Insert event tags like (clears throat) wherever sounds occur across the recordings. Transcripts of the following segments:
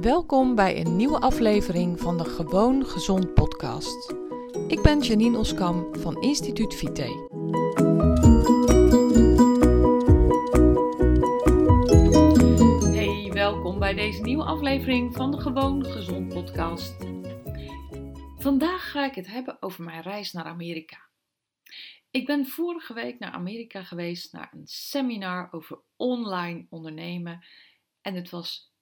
Welkom bij een nieuwe aflevering van de Gewoon Gezond podcast. Ik ben Janine Oskam van Instituut Vite. Hey, welkom bij deze nieuwe aflevering van de Gewoon Gezond podcast. Vandaag ga ik het hebben over mijn reis naar Amerika. Ik ben vorige week naar Amerika geweest naar een seminar over online ondernemen en het was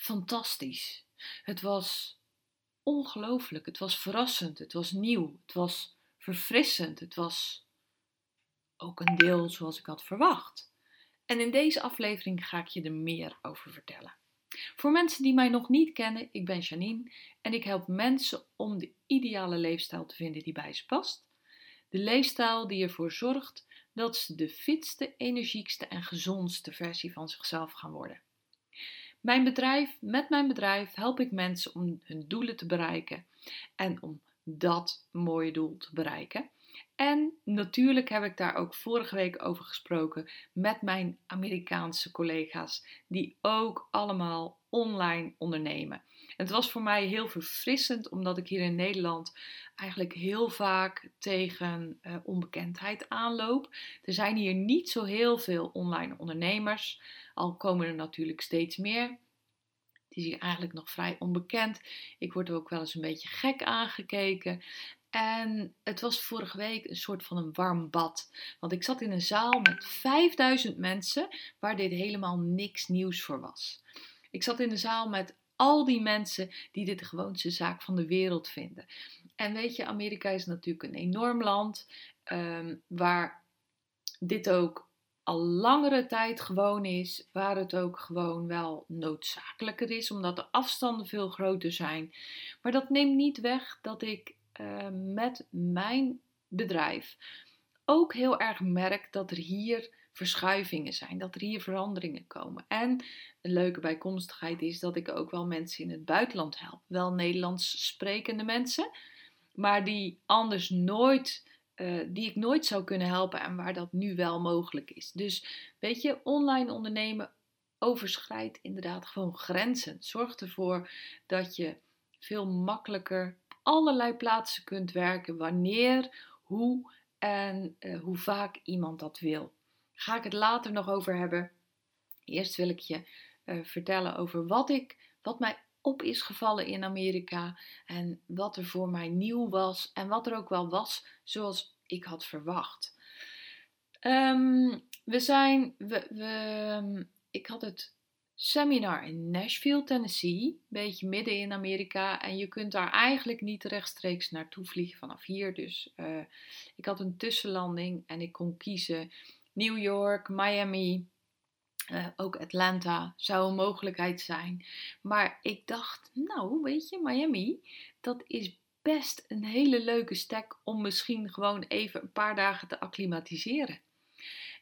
fantastisch. Het was ongelooflijk. Het was verrassend. Het was nieuw. Het was verfrissend. Het was ook een deel zoals ik had verwacht. En in deze aflevering ga ik je er meer over vertellen. Voor mensen die mij nog niet kennen, ik ben Janine en ik help mensen om de ideale leefstijl te vinden die bij ze past. De leefstijl die ervoor zorgt dat ze de fitste, energiekste en gezondste versie van zichzelf gaan worden. Mijn bedrijf, met mijn bedrijf help ik mensen om hun doelen te bereiken en om dat mooie doel te bereiken. En natuurlijk heb ik daar ook vorige week over gesproken met mijn Amerikaanse collega's, die ook allemaal online ondernemen. Het was voor mij heel verfrissend, omdat ik hier in Nederland eigenlijk heel vaak tegen uh, onbekendheid aanloop. Er zijn hier niet zo heel veel online ondernemers. Al komen er natuurlijk steeds meer. Het is hier eigenlijk nog vrij onbekend. Ik word er ook wel eens een beetje gek aangekeken. En het was vorige week een soort van een warm bad. Want ik zat in een zaal met 5000 mensen waar dit helemaal niks nieuws voor was. Ik zat in een zaal met al die mensen die dit de gewoonste zaak van de wereld vinden. En weet je, Amerika is natuurlijk een enorm land um, waar dit ook al langere tijd gewoon is, waar het ook gewoon wel noodzakelijker is, omdat de afstanden veel groter zijn. Maar dat neemt niet weg dat ik uh, met mijn bedrijf ook heel erg merk dat er hier verschuivingen zijn, dat er hier veranderingen komen. En een leuke bijkomstigheid is dat ik ook wel mensen in het buitenland help. Wel Nederlands sprekende mensen, maar die anders nooit uh, die ik nooit zou kunnen helpen en waar dat nu wel mogelijk is. Dus weet je, online ondernemen overschrijdt inderdaad gewoon grenzen. Zorg ervoor dat je veel makkelijker op allerlei plaatsen kunt werken, wanneer, hoe en uh, hoe vaak iemand dat wil. Ga ik het later nog over hebben. Eerst wil ik je uh, vertellen over wat ik, wat mij op is gevallen in Amerika en wat er voor mij nieuw was en wat er ook wel was zoals ik had verwacht. Um, we zijn, we, ik had het seminar in Nashville, Tennessee, een beetje midden in Amerika. En je kunt daar eigenlijk niet rechtstreeks naartoe vliegen vanaf hier. Dus uh, ik had een tussenlanding en ik kon kiezen New York, Miami, uh, ook Atlanta zou een mogelijkheid zijn. Maar ik dacht, nou, weet je, Miami, dat is best een hele leuke stek om misschien gewoon even een paar dagen te acclimatiseren.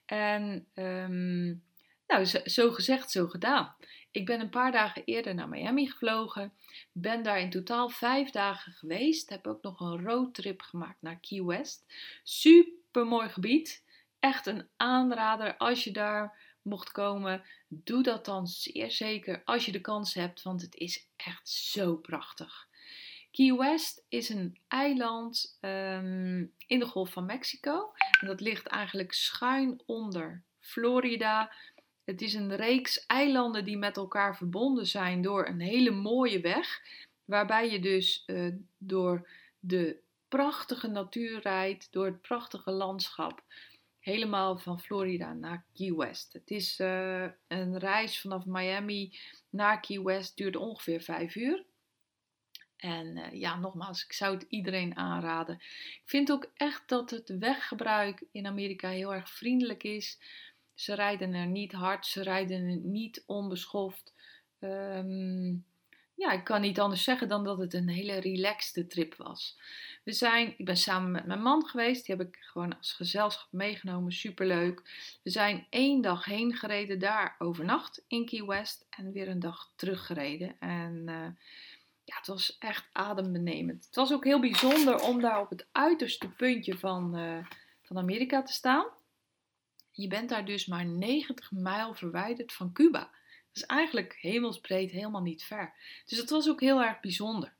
En um, nou, zo, zo, gezegd, zo gedaan. Ik ben een paar dagen eerder naar Miami gevlogen. Ben daar in totaal vijf dagen geweest. Heb ook nog een roadtrip gemaakt naar Key West. Super mooi gebied. Echt een aanrader als je daar mocht komen, doe dat dan zeer zeker als je de kans hebt, want het is echt zo prachtig. Key West is een eiland um, in de Golf van Mexico. En dat ligt eigenlijk schuin onder Florida. Het is een reeks eilanden die met elkaar verbonden zijn door een hele mooie weg. Waarbij je dus uh, door de prachtige natuur rijdt, door het prachtige landschap helemaal van Florida naar Key West. Het is uh, een reis vanaf Miami naar Key West, duurt ongeveer vijf uur. En uh, ja, nogmaals, ik zou het iedereen aanraden. Ik vind ook echt dat het weggebruik in Amerika heel erg vriendelijk is. Ze rijden er niet hard, ze rijden er niet onbeschoft. Um, ja, ik kan niet anders zeggen dan dat het een hele relaxte trip was. We zijn, ik ben samen met mijn man geweest, die heb ik gewoon als gezelschap meegenomen, superleuk. We zijn één dag heen gereden, daar overnacht in Key West en weer een dag teruggereden. En uh, ja, het was echt adembenemend. Het was ook heel bijzonder om daar op het uiterste puntje van, uh, van Amerika te staan. Je bent daar dus maar 90 mijl verwijderd van Cuba. Is eigenlijk hemelsbreed helemaal niet ver. Dus dat was ook heel erg bijzonder.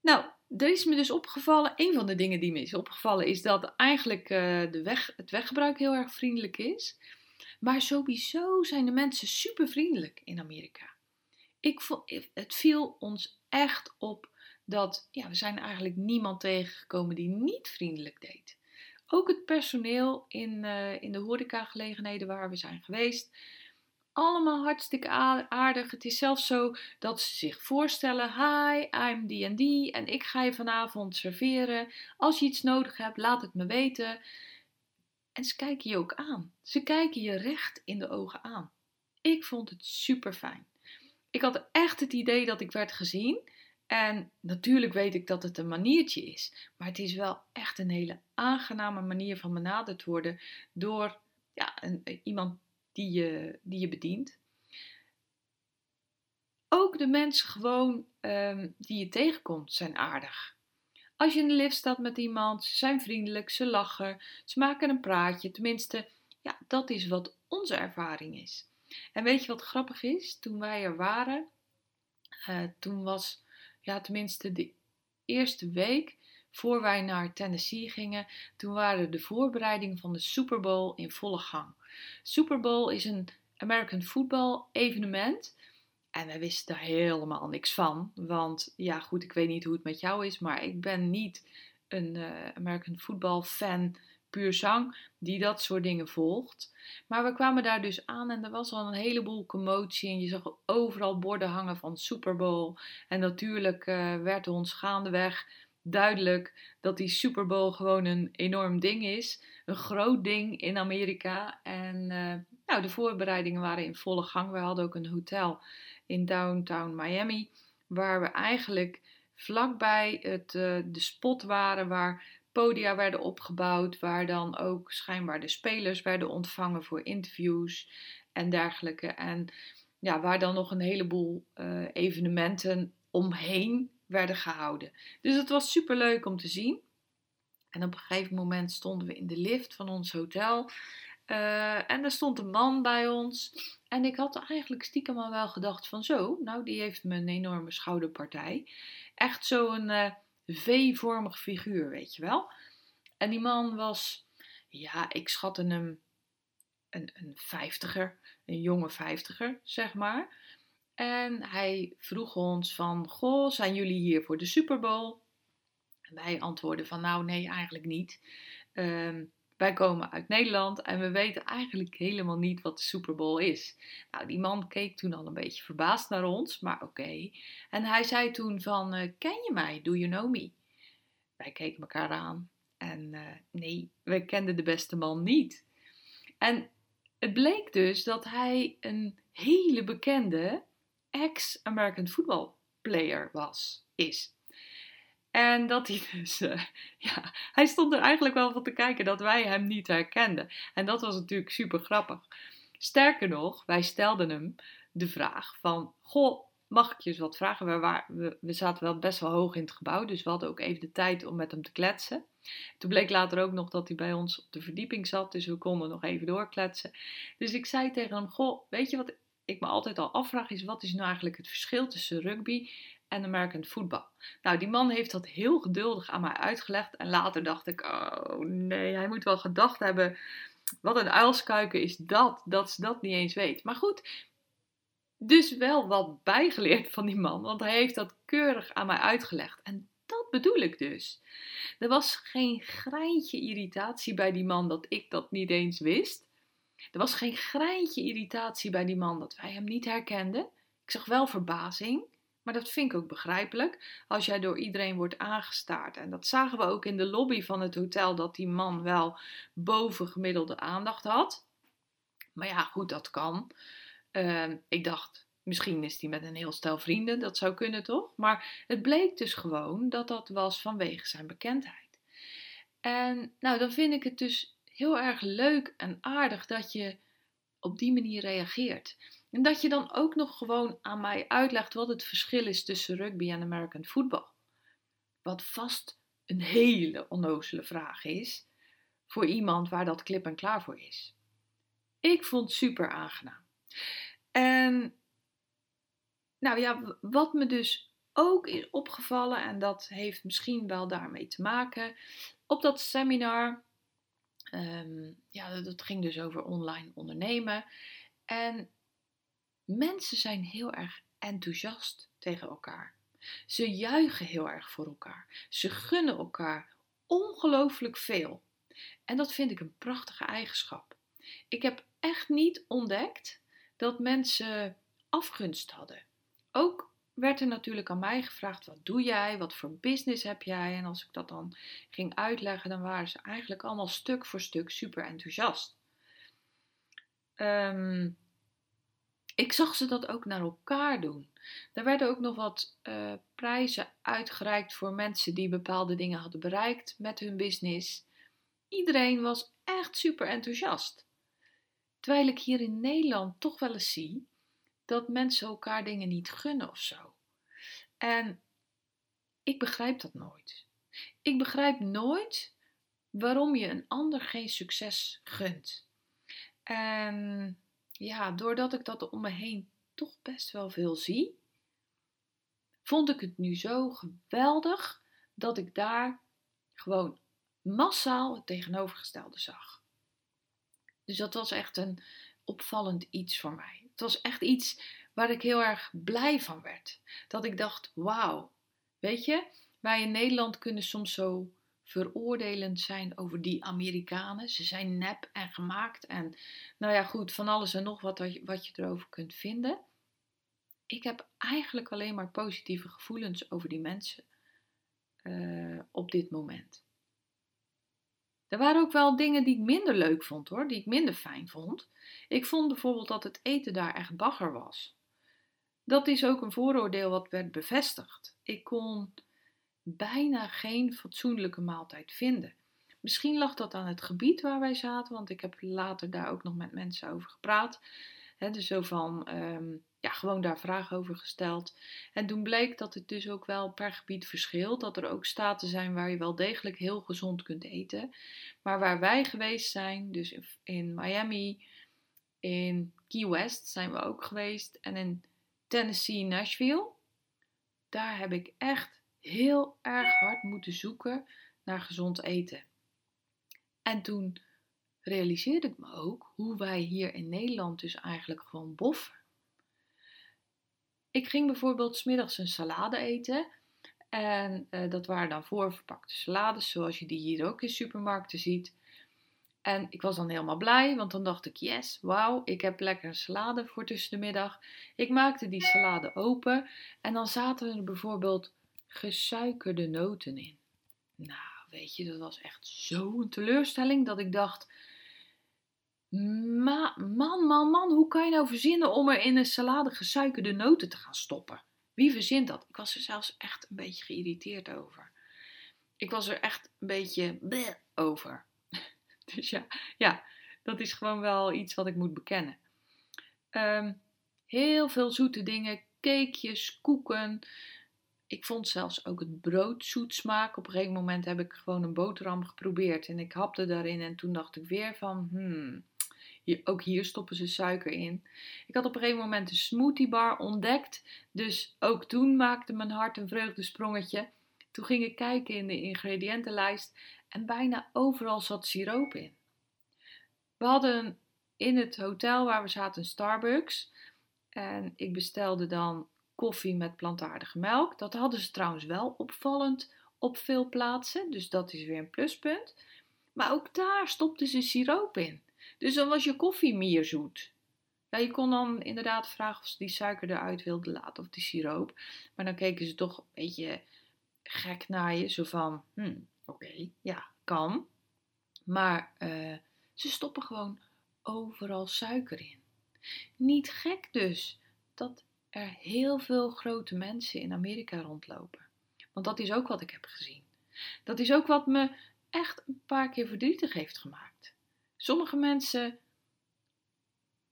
Nou, er is me dus opgevallen, een van de dingen die me is opgevallen is dat eigenlijk uh, de weg, het weggebruik heel erg vriendelijk is. Maar sowieso zijn de mensen super vriendelijk in Amerika. Ik vond, het viel ons echt op dat ja, we zijn eigenlijk niemand tegengekomen die niet vriendelijk deed. Ook het personeel in, uh, in de horecagelegenheden waar we zijn geweest. Allemaal hartstikke aardig. Het is zelfs zo dat ze zich voorstellen: Hi, I'm die en en ik ga je vanavond serveren. Als je iets nodig hebt, laat het me weten. En ze kijken je ook aan. Ze kijken je recht in de ogen aan. Ik vond het super fijn. Ik had echt het idee dat ik werd gezien. En natuurlijk weet ik dat het een maniertje is, maar het is wel echt een hele aangename manier van benaderd worden door ja, een, eh, iemand die je, die je bedient. Ook de mensen gewoon um, die je tegenkomt zijn aardig. Als je in de lift staat met iemand, ze zijn vriendelijk, ze lachen, ze maken een praatje. Tenminste, ja, dat is wat onze ervaring is. En weet je wat grappig is? Toen wij er waren, uh, toen was ja, tenminste de eerste week voor wij naar Tennessee gingen, toen waren de voorbereidingen van de Super Bowl in volle gang. Super Bowl is een American football evenement. En wij wisten daar helemaal niks van. Want ja, goed, ik weet niet hoe het met jou is, maar ik ben niet een uh, American football fan puur zang die dat soort dingen volgt. Maar we kwamen daar dus aan en er was al een heleboel commotie en je zag overal borden hangen van Super Bowl. En natuurlijk uh, werd ons gaandeweg duidelijk dat die Super Bowl gewoon een enorm ding is. Een groot ding in Amerika. En uh, nou, de voorbereidingen waren in volle gang. We hadden ook een hotel in downtown Miami, waar we eigenlijk vlakbij het, uh, de spot waren waar podia werden opgebouwd, waar dan ook schijnbaar de spelers werden ontvangen voor interviews en dergelijke. En ja, waar dan nog een heleboel uh, evenementen omheen werden gehouden. Dus het was super leuk om te zien. En op een gegeven moment stonden we in de lift van ons hotel. Uh, en er stond een man bij ons. En ik had eigenlijk stiekem al wel gedacht van zo, nou die heeft me een enorme schouderpartij. Echt zo'n uh, V-vormig figuur, weet je wel. En die man was, ja, ik schatte hem een, een vijftiger, een jonge vijftiger, zeg maar. En hij vroeg ons van, goh, zijn jullie hier voor de Super Bowl? En wij antwoorden van, nou nee, eigenlijk niet. Um, wij komen uit Nederland en we weten eigenlijk helemaal niet wat de Super Bowl is. Nou, die man keek toen al een beetje verbaasd naar ons, maar oké. En hij zei toen van, uh, ken je mij? Do you know me? Wij keken elkaar aan en uh, nee, we kenden de beste man niet. En het bleek dus dat hij een hele bekende ex-American football player was, is. En dat hij (laughs) dus, uh, ja, hij stond er eigenlijk wel van te kijken dat wij hem niet herkenden. En dat was natuurlijk super grappig. Sterker nog, wij stelden hem de vraag van, goh, mag ik je eens wat vragen? We, waren, we, zaten wel best wel hoog in het gebouw, dus we hadden ook even de tijd om met hem te kletsen. Toen bleek later ook nog dat hij bij ons op de verdieping zat, dus we konden nog even doorkletsen. Dus ik zei tegen hem, goh, weet je wat ik me altijd al afvraag, is wat is nou eigenlijk het verschil tussen rugby en American voetbal. Nou, die man heeft dat heel geduldig aan mij uitgelegd. En later dacht ik, oh nee, hij moet wel gedacht hebben. Wat een uilskuiken is dat, dat ze dat niet eens weet. Maar goed, dus wel wat bijgeleerd van die man, want hij heeft dat keurig aan mij uitgelegd. En dat bedoel ik dus. Er was geen greintje irritatie bij die man dat ik dat niet eens wist. Er was geen greintje irritatie bij die man dat wij hem niet herkenden. Ik zag wel verbazing. Maar dat vind ik ook begrijpelijk als jij door iedereen wordt aangestaard. En dat zagen we ook in de lobby van het hotel, dat die man wel bovengemiddelde aandacht had. Maar ja, goed, dat kan. Uh, ik dacht, misschien is hij met een heel stel vrienden, dat zou kunnen toch? Maar het bleek dus gewoon dat dat was vanwege zijn bekendheid. En nou, dan vind ik het dus heel erg leuk en aardig dat je op die manier reageert. En dat je dan ook nog gewoon aan mij uitlegt wat het verschil is tussen rugby en American football. Wat vast een hele onnozele vraag is voor iemand waar dat klip en klaar voor is. Ik vond het super aangenaam. En nou ja, wat me dus ook is opgevallen, en dat heeft misschien wel daarmee te maken, op dat seminar, um, ja, dat ging dus over online ondernemen. En mensen zijn heel erg enthousiast tegen elkaar. Ze juichen heel erg voor elkaar. Ze gunnen elkaar ongelooflijk veel. En dat vind ik een prachtige eigenschap. Ik heb echt niet ontdekt dat mensen afgunst hadden. Ook werd er natuurlijk aan mij gevraagd: wat doe jij? Wat voor business heb jij? En als ik dat dan ging uitleggen, dan waren ze eigenlijk allemaal stuk voor stuk super enthousiast. Um, ik zag ze dat ook naar elkaar doen. Er werden ook nog wat uh, prijzen uitgereikt voor mensen die bepaalde dingen hadden bereikt met hun business. Iedereen was echt super enthousiast. Terwijl ik hier in Nederland toch wel eens zie dat mensen elkaar dingen niet gunnen of zo. En ik begrijp dat nooit. Ik begrijp nooit waarom je een ander geen succes gunt. En ja, doordat ik dat om me heen toch best wel veel zie, vond ik het nu zo geweldig dat ik daar gewoon massaal het tegenovergestelde zag. Dus dat was echt een opvallend iets voor mij. Het was echt iets waar ik heel erg blij van werd. Dat ik dacht, wauw, weet je, wij in Nederland kunnen soms zo veroordelend zijn over die Amerikanen. Ze zijn nep en gemaakt en nou ja, goed, van alles en nog wat, wat je erover kunt vinden. Ik heb eigenlijk alleen maar positieve gevoelens over die mensen uh, op dit moment. Er waren ook wel dingen die ik minder leuk vond hoor, die ik minder fijn vond. Ik vond bijvoorbeeld dat het eten daar echt bagger was. Dat is ook een vooroordeel wat werd bevestigd. Ik kon bijna geen fatsoenlijke maaltijd vinden. Misschien lag dat aan het gebied waar wij zaten, want ik heb later daar ook nog met mensen over gepraat. He, dus zo van, ehm, ja, gewoon daar vragen over gesteld. En toen bleek dat het dus ook wel per gebied verschilt. Dat er ook staten zijn waar je wel degelijk heel gezond kunt eten. Maar waar wij geweest zijn, dus in Miami, in Key West zijn we ook geweest. En in Tennessee, Nashville. Daar heb ik echt heel erg hard moeten zoeken naar gezond eten. En toen realiseerde ik me ook hoe wij hier in Nederland dus eigenlijk gewoon boffen. Ik ging bijvoorbeeld smiddags een salade eten. En uh, dat waren dan voorverpakte salades, zoals je die hier ook in supermarkten ziet. En ik was dan helemaal blij, want dan dacht ik: yes, wauw, ik heb lekker een salade voor tussen de middag. Ik maakte die salade open en dan zaten er bijvoorbeeld gesuikerde noten in. Nou, weet je, dat was echt zo'n teleurstelling dat ik dacht: Ma man, man, man, hoe kan je nou verzinnen om er in een salade gesuikerde noten te gaan stoppen? Wie verzint dat? Ik was er zelfs echt een beetje geïrriteerd over. Ik was er echt een beetje bleh over. (laughs) Dus ja, ja, dat is gewoon wel iets wat ik moet bekennen. Um, heel veel zoete dingen, cakejes, koeken, ik vond zelfs ook het brood zoet smaak. Op een gegeven moment heb ik gewoon een boterham geprobeerd en ik hapte daarin en toen dacht ik weer van, hmm, ook hier stoppen ze suiker in. Ik had op een gegeven moment een smoothie bar ontdekt, dus ook toen maakte mijn hart een vreugdesprongetje. Toen ging ik kijken in de ingrediëntenlijst en bijna overal zat siroop in. We hadden in het hotel waar we zaten een Starbucks en ik bestelde dan koffie met plantaardige melk. Dat hadden ze trouwens wel opvallend op veel plaatsen, dus dat is weer een pluspunt. Maar ook daar stopten ze siroop in. Dus dan was je koffie meer zoet. Ja, je kon dan inderdaad vragen of ze die suiker eruit wilden laten of die siroop. Maar dan keken ze toch een beetje gek naar je. Zo van, hm, oké, ja, kan. Maar uh, ze stoppen gewoon overal suiker in. Niet gek dus dat er heel veel grote mensen in Amerika rondlopen. Want dat is ook wat ik heb gezien. Dat is ook wat me echt een paar keer verdrietig heeft gemaakt. Sommige mensen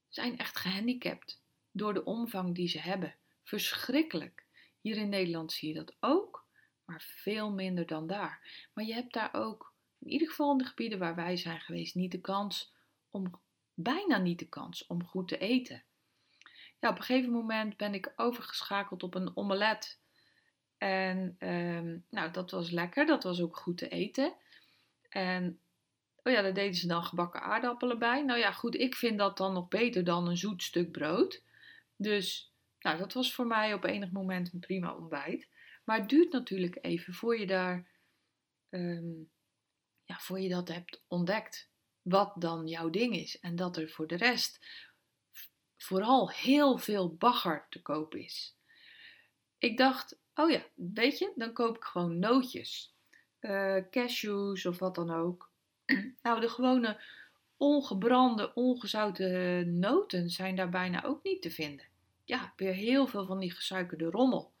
zijn echt gehandicapt door de omvang die ze hebben. Verschrikkelijk. Hier in Nederland zie je dat ook, maar veel minder dan daar. Maar je hebt daar ook, in ieder geval in de gebieden waar wij zijn geweest, niet de kans om, bijna niet de kans om goed te eten. ja, op een gegeven moment ben ik overgeschakeld op een omelet. En ehm, nou, dat was lekker. Dat was ook goed te eten. En oh ja, daar deden ze dan gebakken aardappelen bij. Nou ja, goed, ik vind dat dan nog beter dan een zoet stuk brood. Dus nou, dat was voor mij op enig moment een prima ontbijt. Maar het duurt natuurlijk even voor je daar, ehm, ja, voor je dat hebt ontdekt. Wat dan jouw ding is. En dat er voor de rest vooral heel veel bagger te koop is. Ik dacht, oh ja, weet je, dan koop ik gewoon nootjes. Uh, cashews of wat dan ook. (clears throat) nou, de gewone ongebrande, ongezouten noten zijn daar bijna ook niet te vinden. Ja, weer heel veel van die gesuikerde rommel.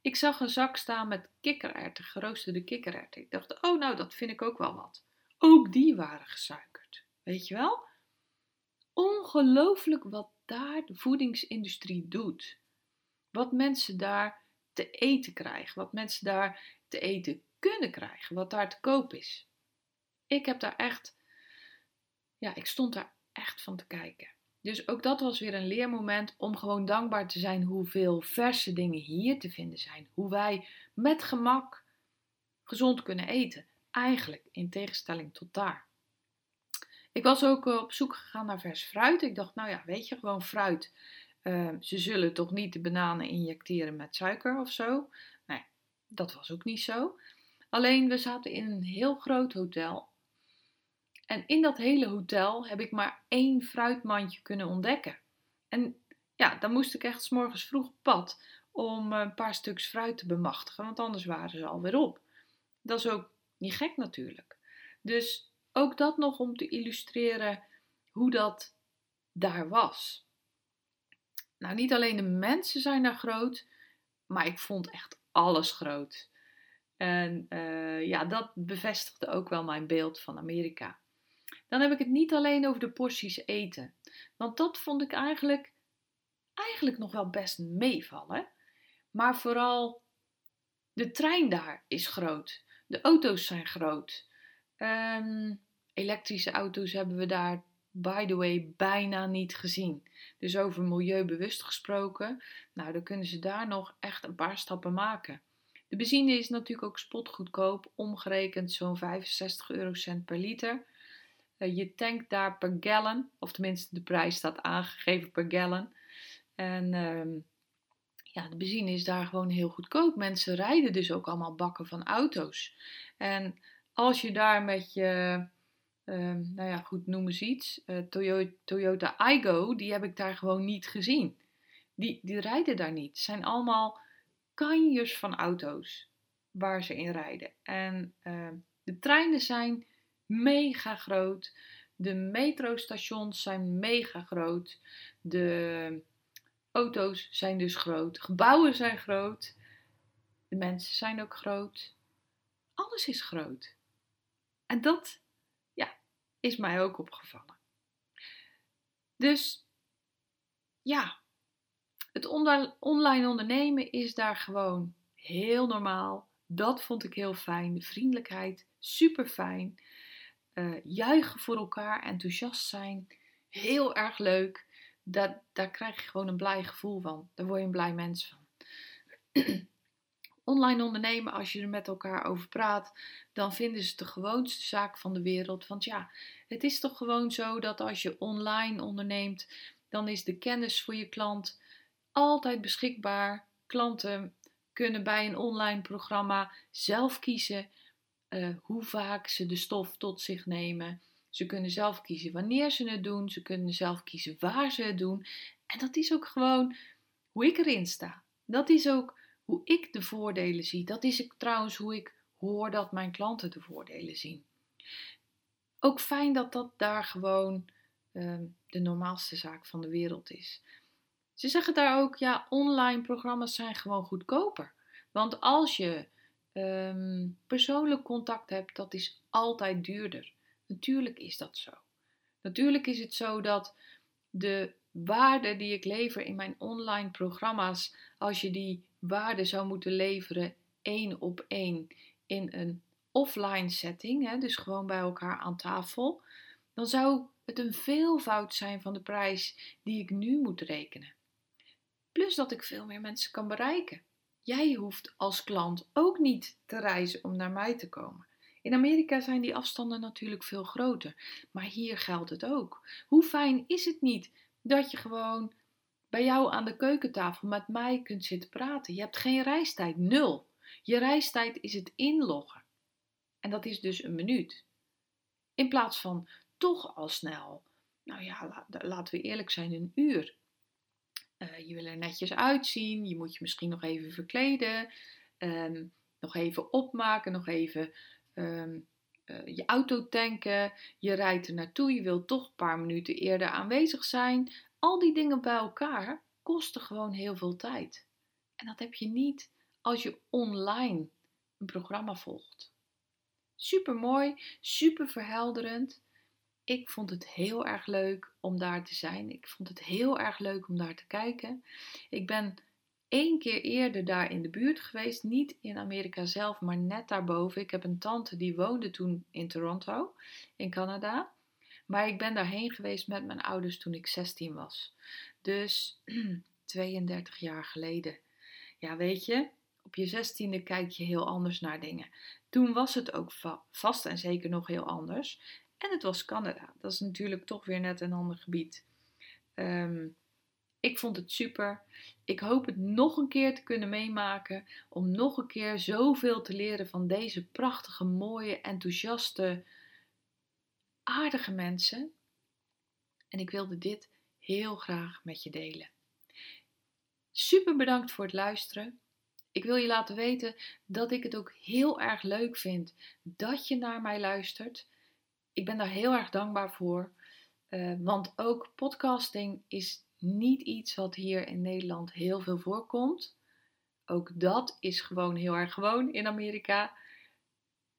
Ik zag een zak staan met kikkererwten, geroosterde kikkererwten. Ik dacht, oh nou, dat vind ik ook wel wat. Ook die waren gesuikerd. Weet je wel? Ongelooflijk wat daar de voedingsindustrie doet. Wat mensen daar te eten krijgen. Wat mensen daar te eten kunnen krijgen. Wat daar te koop is. Ik heb daar echt, ja, ik stond daar echt van te kijken. Dus ook dat was weer een leermoment om gewoon dankbaar te zijn hoeveel verse dingen hier te vinden zijn. Hoe wij met gemak gezond kunnen eten. Eigenlijk in tegenstelling tot daar. Ik was ook eh, op zoek gegaan naar vers fruit. Ik dacht, nou ja, weet je, gewoon fruit. Ehm, ze zullen toch niet de bananen injecteren met suiker of zo? Nee, dat was ook niet zo. Alleen we zaten in een heel groot hotel. En in dat hele hotel heb ik maar één fruitmandje kunnen ontdekken. En ja, dan moest ik echt s morgens vroeg op pad om een paar stuks fruit te bemachtigen, want anders waren ze alweer op. Dat is ook niet gek natuurlijk. Dus ook dat nog om te illustreren hoe dat daar was. Nou, niet alleen de mensen zijn daar groot, maar ik vond echt alles groot. En uh, ja, dat bevestigde ook wel mijn beeld van Amerika. Dan heb ik het niet alleen over de porties eten, want dat vond ik eigenlijk, eigenlijk nog wel best meevallen. Maar vooral de trein daar is groot. De auto's zijn groot. Um, elektrische auto's hebben we daar, by the way, bijna niet gezien. Dus over milieubewust gesproken, nou dan kunnen ze daar nog echt een paar stappen maken. De benzine is natuurlijk ook spotgoedkoop, omgerekend zo'n 65 eurocent per liter. Uh, je tankt daar per gallon, of tenminste de prijs staat aangegeven per gallon. En uh, ja, de benzine is daar gewoon heel goedkoop. Mensen rijden dus ook allemaal bakken van auto's. En als je daar met je, uh, nou ja, goed, noem eens iets, uh, Toyota, Igo, die heb ik daar gewoon niet gezien. Die, die rijden daar niet. Het zijn allemaal kanjers van auto's waar ze in rijden. En uh, de treinen zijn mega groot. De metrostations zijn mega groot. De auto's zijn dus groot. Gebouwen zijn groot. De mensen zijn ook groot. Alles is groot. En dat ja, is mij ook opgevallen. Dus ja, het online ondernemen is daar gewoon heel normaal. Dat vond ik heel fijn. De vriendelijkheid, super fijn. Uh, juichen voor elkaar, enthousiast zijn, heel erg leuk. Dat, daar krijg je gewoon een blij gevoel van. Daar word je een blij mens van. (clears throat) online ondernemen, als je er met elkaar over praat, dan vinden ze het de gewoonste zaak van de wereld. Want ja, het is toch gewoon zo dat als je online onderneemt, dan is de kennis voor je klant altijd beschikbaar. Klanten kunnen bij een online programma zelf kiezen uh, hoe vaak ze de stof tot zich nemen. Ze kunnen zelf kiezen wanneer ze het doen. Ze kunnen zelf kiezen waar ze het doen. En dat is ook gewoon hoe ik erin sta. Dat is ook hoe ik de voordelen zie. Dat is ook trouwens hoe ik hoor dat mijn klanten de voordelen zien. Ook fijn dat dat daar gewoon uh, de normaalste zaak van de wereld is. Ze zeggen daar ook, ja, online programma's zijn gewoon goedkoper. Want als je um, persoonlijk contact hebt, dat is altijd duurder. Natuurlijk is dat zo. Natuurlijk is het zo dat de waarde die ik lever in mijn online programma's, als je die waarde zou moeten leveren één op één in een offline setting, hè, dus gewoon bij elkaar aan tafel, dan zou het een veelvoud zijn van de prijs die ik nu moet rekenen. Plus dat ik veel meer mensen kan bereiken. Jij hoeft als klant ook niet te reizen om naar mij te komen. In Amerika zijn die afstanden natuurlijk veel groter, maar hier geldt het ook. Hoe fijn is het niet dat je gewoon bij jou aan de keukentafel met mij kunt zitten praten? Je hebt geen reistijd, nul. Je reistijd is het inloggen. En dat is dus een minuut. In plaats van toch al snel, nou ja, laten we eerlijk zijn, een uur. Uh, je wil er netjes uitzien, je moet je misschien nog even verkleden, ehm, nog even opmaken, nog even um, uh, je auto tanken, je rijdt er naartoe, je wilt toch een paar minuten eerder aanwezig zijn. Al die dingen bij elkaar kosten gewoon heel veel tijd. En dat heb je niet als je online een programma volgt. Super mooi, super verhelderend. Ik vond het heel erg leuk om daar te zijn. Ik vond het heel erg leuk om daar te kijken. Ik ben één keer eerder daar in de buurt geweest. Niet in Amerika zelf, maar net daarboven. Ik heb een tante die woonde toen in Toronto, in Canada. Maar ik ben daarheen geweest met mijn ouders toen ik 16 was. Dus (clears throat) 32 jaar geleden. Ja, weet je, op je 16e kijk je heel anders naar dingen. Toen was het ook vast en zeker nog heel anders. En het was Canada. Dat is natuurlijk toch weer net een ander gebied. Um, ik vond het super. Ik hoop het nog een keer te kunnen meemaken. Om nog een keer zoveel te leren van deze prachtige, mooie, enthousiaste, aardige mensen. En ik wilde dit heel graag met je delen. Super bedankt voor het luisteren. Ik wil je laten weten dat ik het ook heel erg leuk vind dat je naar mij luistert. Ik ben daar heel erg dankbaar voor. Uh, want ook podcasting is niet iets wat hier in Nederland heel veel voorkomt. Ook dat is gewoon heel erg gewoon in Amerika.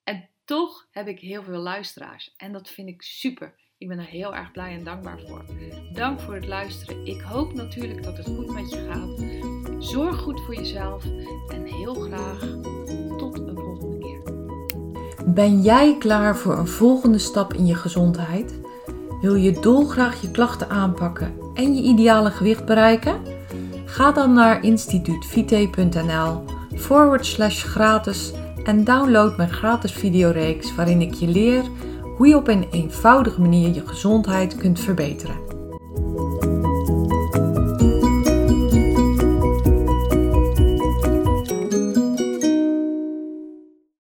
En toch heb ik heel veel luisteraars. En dat vind ik super. Ik ben er heel erg blij en dankbaar voor. Dank voor het luisteren. Ik hoop natuurlijk dat het goed met je gaat. Zorg goed voor jezelf en heel graag tot een volgende. Ben jij klaar voor een volgende stap in je gezondheid? Wil je dolgraag je klachten aanpakken en je ideale gewicht bereiken? Ga dan naar instituutvite.nl forward slash gratis en download mijn gratis videoreeks waarin ik je leer hoe je op een eenvoudige manier je gezondheid kunt verbeteren.